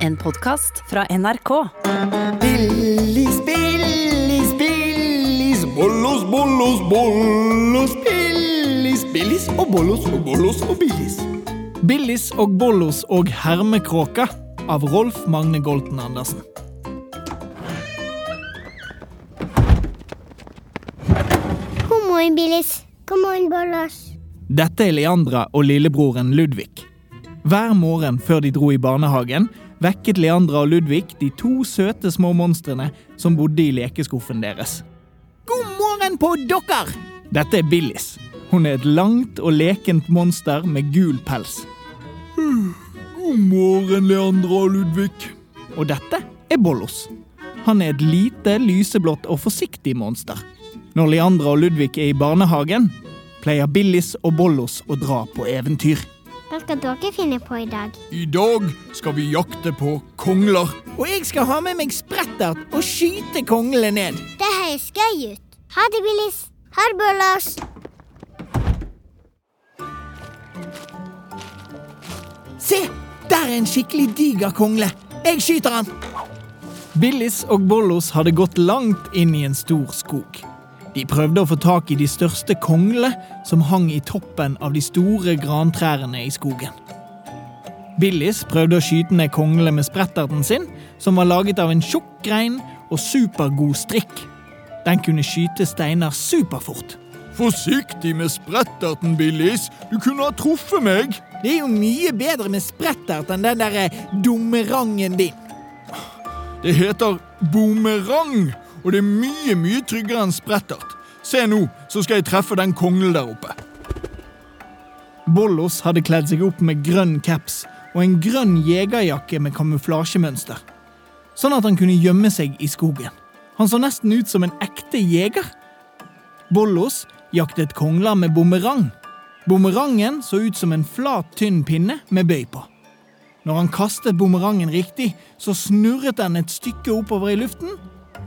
En podkast fra NRK. Billis, Billis, Billis, bollos, bollos, bollos, Billis, Billis og bollos og bollos og Billis. Billis og Bollos og Hermekråka av Rolf Magne Golten Andersen. God morgen, Billis. God morgen, Bollos. Dette er Leandra og lillebroren Ludvig. Hver morgen før de dro i barnehagen, vekket Leandra og Ludvig de to søte små monstrene som bodde i lekeskuffen deres. God morgen på dere! Dette er Billis. Hun er et langt og lekent monster med gul pels. God morgen, Leandra og Ludvig. Og dette er Bollos. Han er et lite, lyseblått og forsiktig monster. Når Leandra og Ludvig er i barnehagen, pleier Billis og Bollos å dra på eventyr. Hva skal dere finne på i dag? I dag skal vi jakte på kongler. Og jeg skal ha med meg sprettert og skyte konglene ned. Det høres gøy ut. Ha det, Billis. Ha det, Bollos. Se! Der er en skikkelig diger kongle. Jeg skyter han. Billis og Bollos hadde gått langt inn i en stor skog. De prøvde å få tak i de største konglene som hang i toppen av de store grantrærne i skogen. Billis prøvde å skyte ned konglene med spretterten sin, som var laget av en tjukk grein og supergod strikk. Den kunne skyte steiner superfort. Forsiktig med spretterten, Billis. Du kunne ha truffet meg. Det er jo mye bedre med sprettert enn den der dummerangen din. Det heter boomerang, og det er mye, mye tryggere enn sprettert. Se nå, så skal jeg treffe den konglen der oppe. Bollos hadde kledd seg opp med grønn caps og en grønn jegerjakke med kamuflasjemønster, sånn at han kunne gjemme seg i skogen. Han så nesten ut som en ekte jeger. Bollos jaktet kongler med bumerang. Bumerangen så ut som en flat, tynn pinne med bøy på. Når han kastet bumerangen riktig, så snurret den et stykke oppover i luften,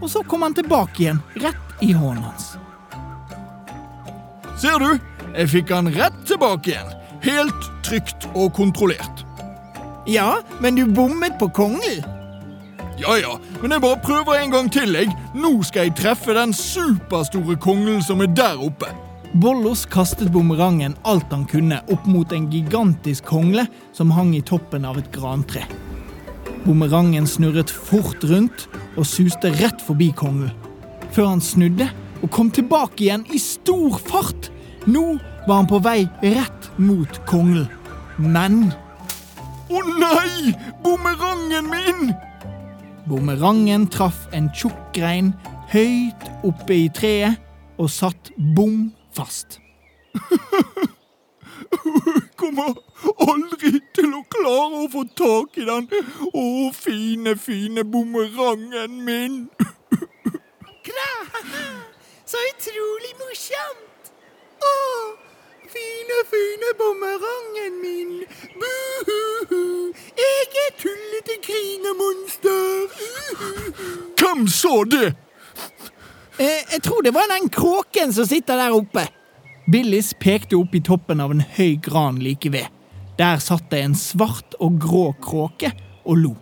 og så kom han tilbake igjen, rett i hånden hans. Ser du? Jeg fikk han rett tilbake igjen. Helt trygt og kontrollert. Ja, men du bommet på kongen. Ja ja, men jeg bare prøver en gang til, jeg. Nå skal jeg treffe den superstore konglen som er der oppe. Bollos kastet bumerangen alt han kunne opp mot en gigantisk kongle som hang i toppen av et grantre. Bumerangen snurret fort rundt og suste rett forbi kongen. før han snudde og kom tilbake igjen i stor fart. Nå var han på vei rett mot konglen. Men Å nei! Bumerangen min! bumerangen traff en tjukk grein høyt oppe i treet og satt bom fast. Kommer aldri til å klare å få tak i den. Å, fine, fine bumerangen min. Så utrolig morsomt! Å, fine, fine bumerangen min. Buhuhu. jeg er tullete grinemonster. Hvem sa det? Eh, jeg tror det var den kråken som sitter der oppe. Billis pekte opp i toppen av en høy gran like ved. Der satt det en svart og grå kråke og lo.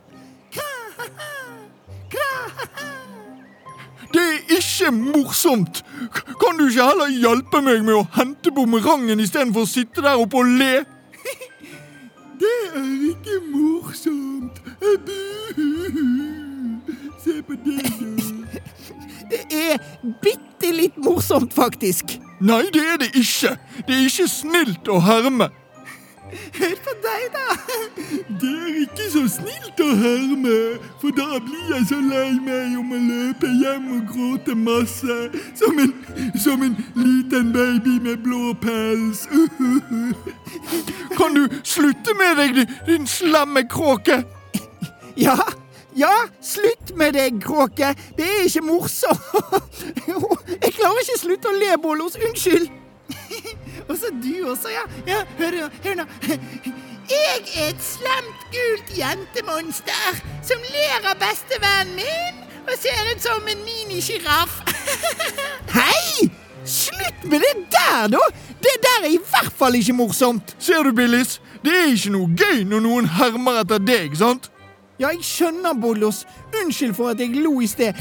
Det er ikke morsomt. Kan du ikke heller hjelpe meg med å hente bumerangen istedenfor å sitte der oppe og le? Det er ikke morsomt. Se på det, da. Det er bitte litt morsomt, faktisk. Nei, det er det ikke. Det er ikke snilt å herme. Hør på deg, da. Det er ikke så snilt å herme, for da blir jeg så lei meg om å løpe hjem og gråte masse, som en, som en liten baby med blå pels. Kan du slutte med deg, din, din slemme kråke? Ja, ja, slutt med det, kråke. Det er ikke morsomt. Jeg klarer ikke slutte å le, Bollos. Unnskyld. Og så du også, ja. ja hør, hør nå. Jeg er et slemt, gult jentemonster som ler av bestevennen min og ser ut som en minisjiraff. Hei! Slutt med det der, da! Det der er i hvert fall ikke morsomt. Ser du, Billis? Det er ikke noe gøy når noen hermer etter deg, sant? Ja, jeg skjønner, Bollos. Unnskyld for at jeg lo i sted.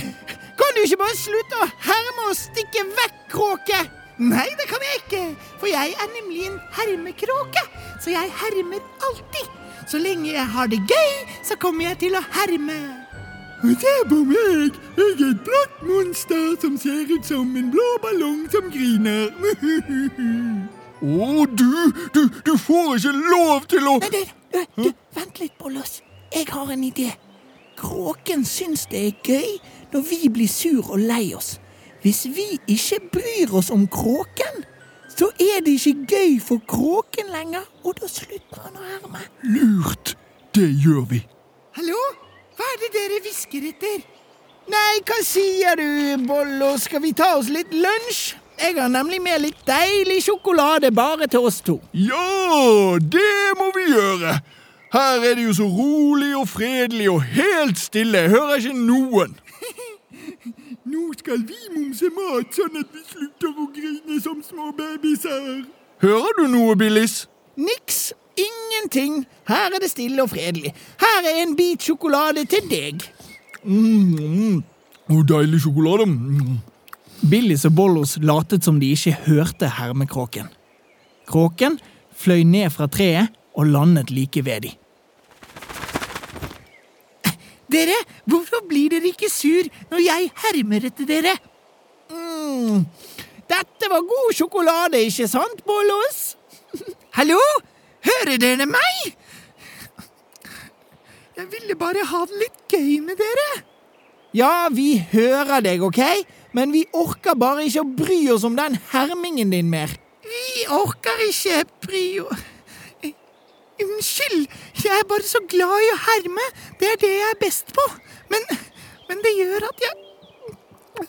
Kan du ikke bare slutte å herme og stikke vekk, kråke? Nei, det kan jeg ikke, for jeg er nemlig en hermekråke. Så jeg hermer alltid. Så lenge jeg har det gøy, så kommer jeg til å herme. Se på meg! Jeg er et blått monster som ser ut som en blå ballong som griner. Å, du, du, du får ikke lov til å Nei, nei, du, du, vent litt, Bollos. Jeg har en idé. Kråken syns det er gøy når vi blir sur og lei oss. Hvis vi ikke bryr oss om kråken, så er det ikke gøy for kråken lenger, og da slutter han å herme. Lurt. Det gjør vi. Hallo? Hva er det dere hvisker etter? Nei, hva sier du, Bollo? Skal vi ta oss litt lunsj? Jeg har nemlig med litt deilig sjokolade bare til oss to. Ja, det må vi gjøre. Her er det jo så rolig og fredelig og helt stille. Jeg hører ikke noen. Nå skal vi mumse mat, sånn at vi slutter å grine som små babyer. Hører du noe, Billis? Niks. Ingenting. Her er det stille og fredelig. Her er en bit sjokolade til deg. Mm, og deilig sjokolade. Mm. Billis og Bollos latet som de ikke hørte hermekråken. Kråken fløy ned fra treet og landet like ved de. Dere, hvorfor blir dere ikke sur når jeg hermer etter dere? mm, dette var god sjokolade, ikke sant, Bollos? Hallo? Hører dere meg? Jeg ville bare ha det litt gøy med dere. Ja, vi hører deg, OK? Men vi orker bare ikke å bry oss om den hermingen din mer. Vi orker ikke bry oss Unnskyld, jeg er bare så glad i å herme. Det er det jeg er best på. Men, men det gjør at jeg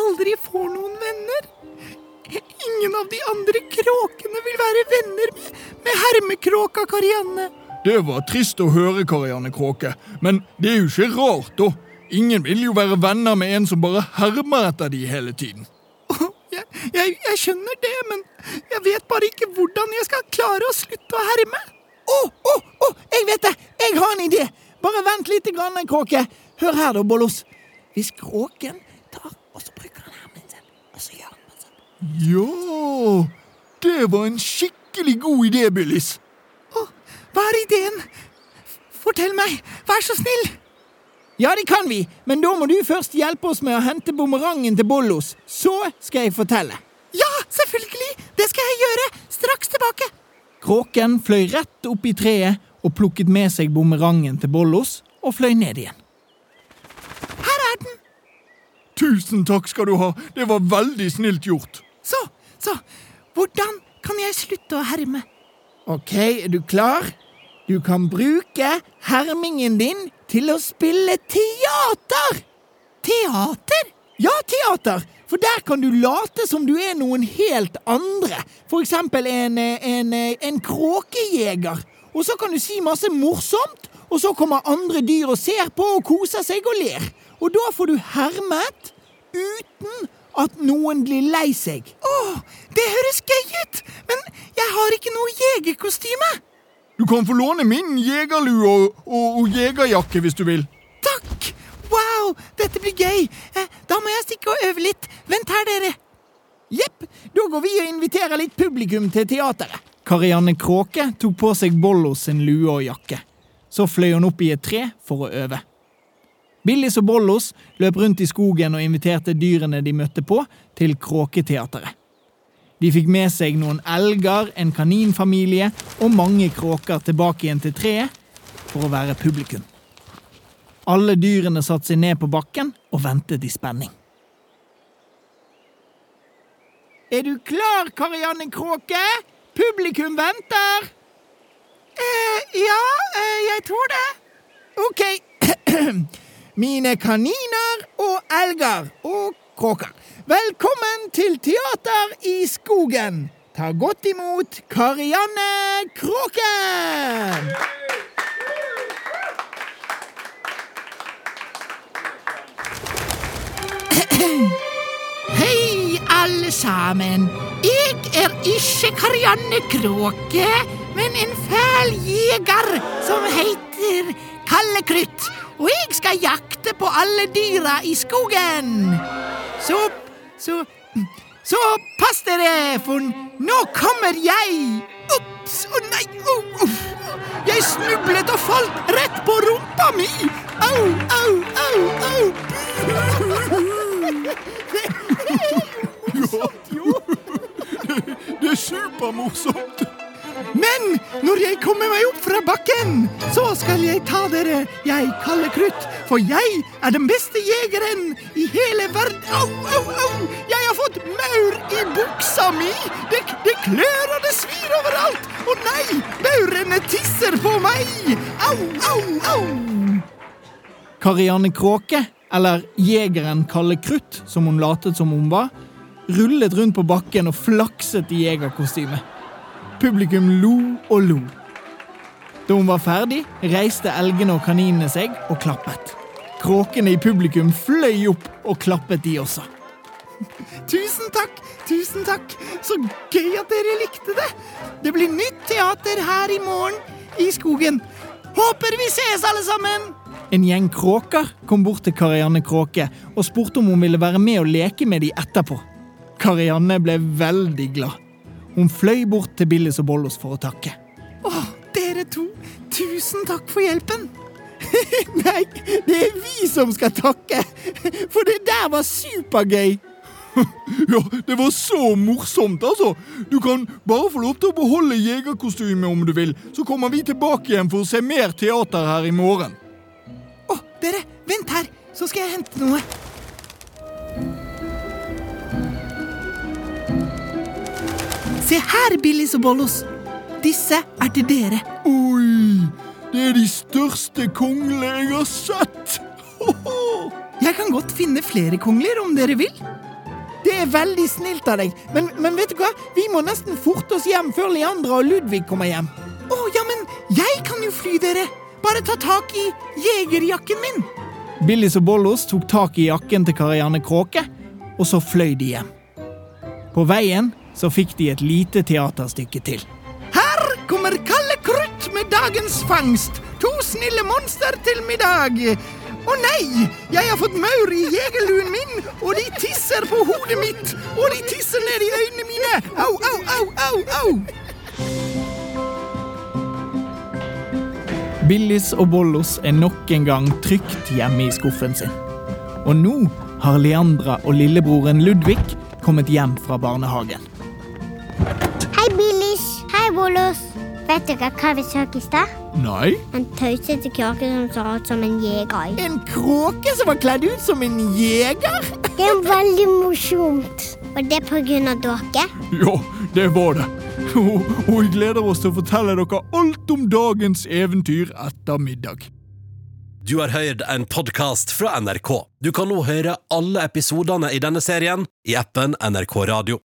aldri får noen venner. Ingen av de andre kråkene vil være venner med, med hermekråka Karianne. Det var trist å høre, Karianne Kråke. Men det er jo ikke rart, da. Ingen vil jo være venner med en som bare hermer etter de hele tiden. Jeg, jeg, skjønner det, men jeg vet bare ikke hvordan jeg skal klare å slutte å herme. Å, å, å, jeg vet det! Jeg har en idé! Bare vent litt, grann, Kråke. Hør her, da, Bollos. Hvis kråken tar og så bruker han hermen sin, og så gjør han sånn Ja, det var en skikkelig god idé, Billis. Å, hva er ideen? Fortell meg, vær så snill! Ja, det kan vi, men da må du først hjelpe oss med å hente bumerangen til Bollos. Så skal jeg fortelle. Ja, selvfølgelig! Det skal jeg gjøre. Straks tilbake. Kråken fløy rett opp i treet og plukket med seg bumerangen til Bollos og fløy ned igjen. Her er den. Tusen takk skal du ha. Det var veldig snilt gjort. Så, så, hvordan kan jeg slutte å herme? Ok, er du klar? Du kan bruke hermingen din til å spille teater! Teater? Ja, teater! For der kan du late som du er noen helt andre. For eksempel en, en, en kråkejeger. Og så kan du si masse morsomt, og så kommer andre dyr og ser på og koser seg og ler. Og da får du hermet uten at noen blir lei seg. Å, det høres gøy ut! Men jeg har ikke noe jegerkostyme. Du kan få låne min jegerlue og, og, og jegerjakke hvis du vil. Takk! Wow, dette blir gøy. Eh, Da må jeg stikke og øve litt. Vent her, dere. Jepp, da går vi og inviterer litt publikum til teateret. Karianne Kråke tok på seg Bollos sin lue og jakke. Så fløy hun opp i et tre for å øve. Billis og Bollos løp rundt i skogen og inviterte dyrene de møtte på, til Kråketeateret. De fikk med seg noen elger, en kaninfamilie og mange kråker tilbake igjen til treet for å være publikum. Alle dyrene satte seg ned på bakken og ventet i spenning. Er du klar, Karianne Kråke? Publikum venter. Eh, ja, eh, jeg tror det. Ok. Mine kaniner og elger og kråker. Velkommen til Teater i skogen. Ta godt imot Karianne Kråke! Hei, alle sammen. Jeg er ikke Karianne Kråke, men en fæl jeger som heter Kalle Krutt, og jeg skal jakte på alle dyra i skogen. Så Så Så pass dere, for nå kommer jeg. Ops! Å nei! Oh, uff. Jeg snublet og falt rett på rumpa mi. Au, au, au, au. Det er supermorsomt, jo. Det er supermorsomt! Men når jeg kommer meg opp fra bakken, så skal jeg ta dere, jeg kalde Krutt. For jeg er den beste jegeren i hele verden. Au, au, au! Jeg har fått maur i buksa mi! Det, det klør og det svir overalt! Å nei! Maurene tisser på meg! Au, au, au! Karianne Kråke, eller jegeren Kalde Krutt, som hun latet som hun var, rullet rundt på bakken og flakset i jegerkostyme. Publikum lo og lo. Da hun var ferdig, reiste elgene og kaninene seg og klappet. Kråkene i publikum fløy opp og klappet, de også. Tusen takk, tusen takk. Så gøy at dere likte det. Det blir nytt teater her i morgen i skogen. Håper vi ses, alle sammen! En gjeng kråker kom bort til Karianne Kråke og spurte om hun ville være med og leke med de etterpå. Karianne ble veldig glad. Hun fløy bort til Billis og Bollos for å takke. Å, dere to, tusen takk for hjelpen. Nei, det er vi som skal takke, for det der var supergøy. Ja, det var så morsomt, altså! Du kan bare få lov til å beholde jegerkostymet om du vil, så kommer vi tilbake igjen for å se mer teater her i morgen. Å, dere, vent her, så skal jeg hente noe. Se her, Billis og Bollos. Disse er til dere. Oi! Det er de største konglene jeg har sett! Hoho! Jeg kan godt finne flere kongler om dere vil. Det er veldig snilt av deg, men, men vet du hva? Vi må nesten forte oss hjem før Leandra og Ludvig kommer hjem. Å, ja, men jeg kan jo fly dere. Bare ta tak i jegerjakken min. Billis og Bollos tok tak i jakken til Karianne Kråke, og så fløy de hjem. På veien så fikk de et lite teaterstykke til. Her kommer Kalle Krutt med dagens fangst. To snille monster til middag. Å nei, jeg har fått maur i jegerluen min, og de tisser på hodet mitt, og de tisser ned i øynene mine. Au, au, au, au, au. Billis og Bollos er nok en gang trygt hjemme i skuffen sin. Og nå har Leandra og lillebroren Ludvig kommet hjem fra barnehagen. Bollos. Vet dere hva vi så i stad? Nei? En tøysete kråke som så ut som en jeger. En kråke som var kledd ut som en jeger? Det er veldig morsomt. Og det er på grunn av dere. Ja, det var det. Og, og vi gleder oss til å fortelle dere alt om dagens eventyr etter middag. Du har hørt en podkast fra NRK. Du kan nå høre alle episodene i denne serien i appen NRK Radio.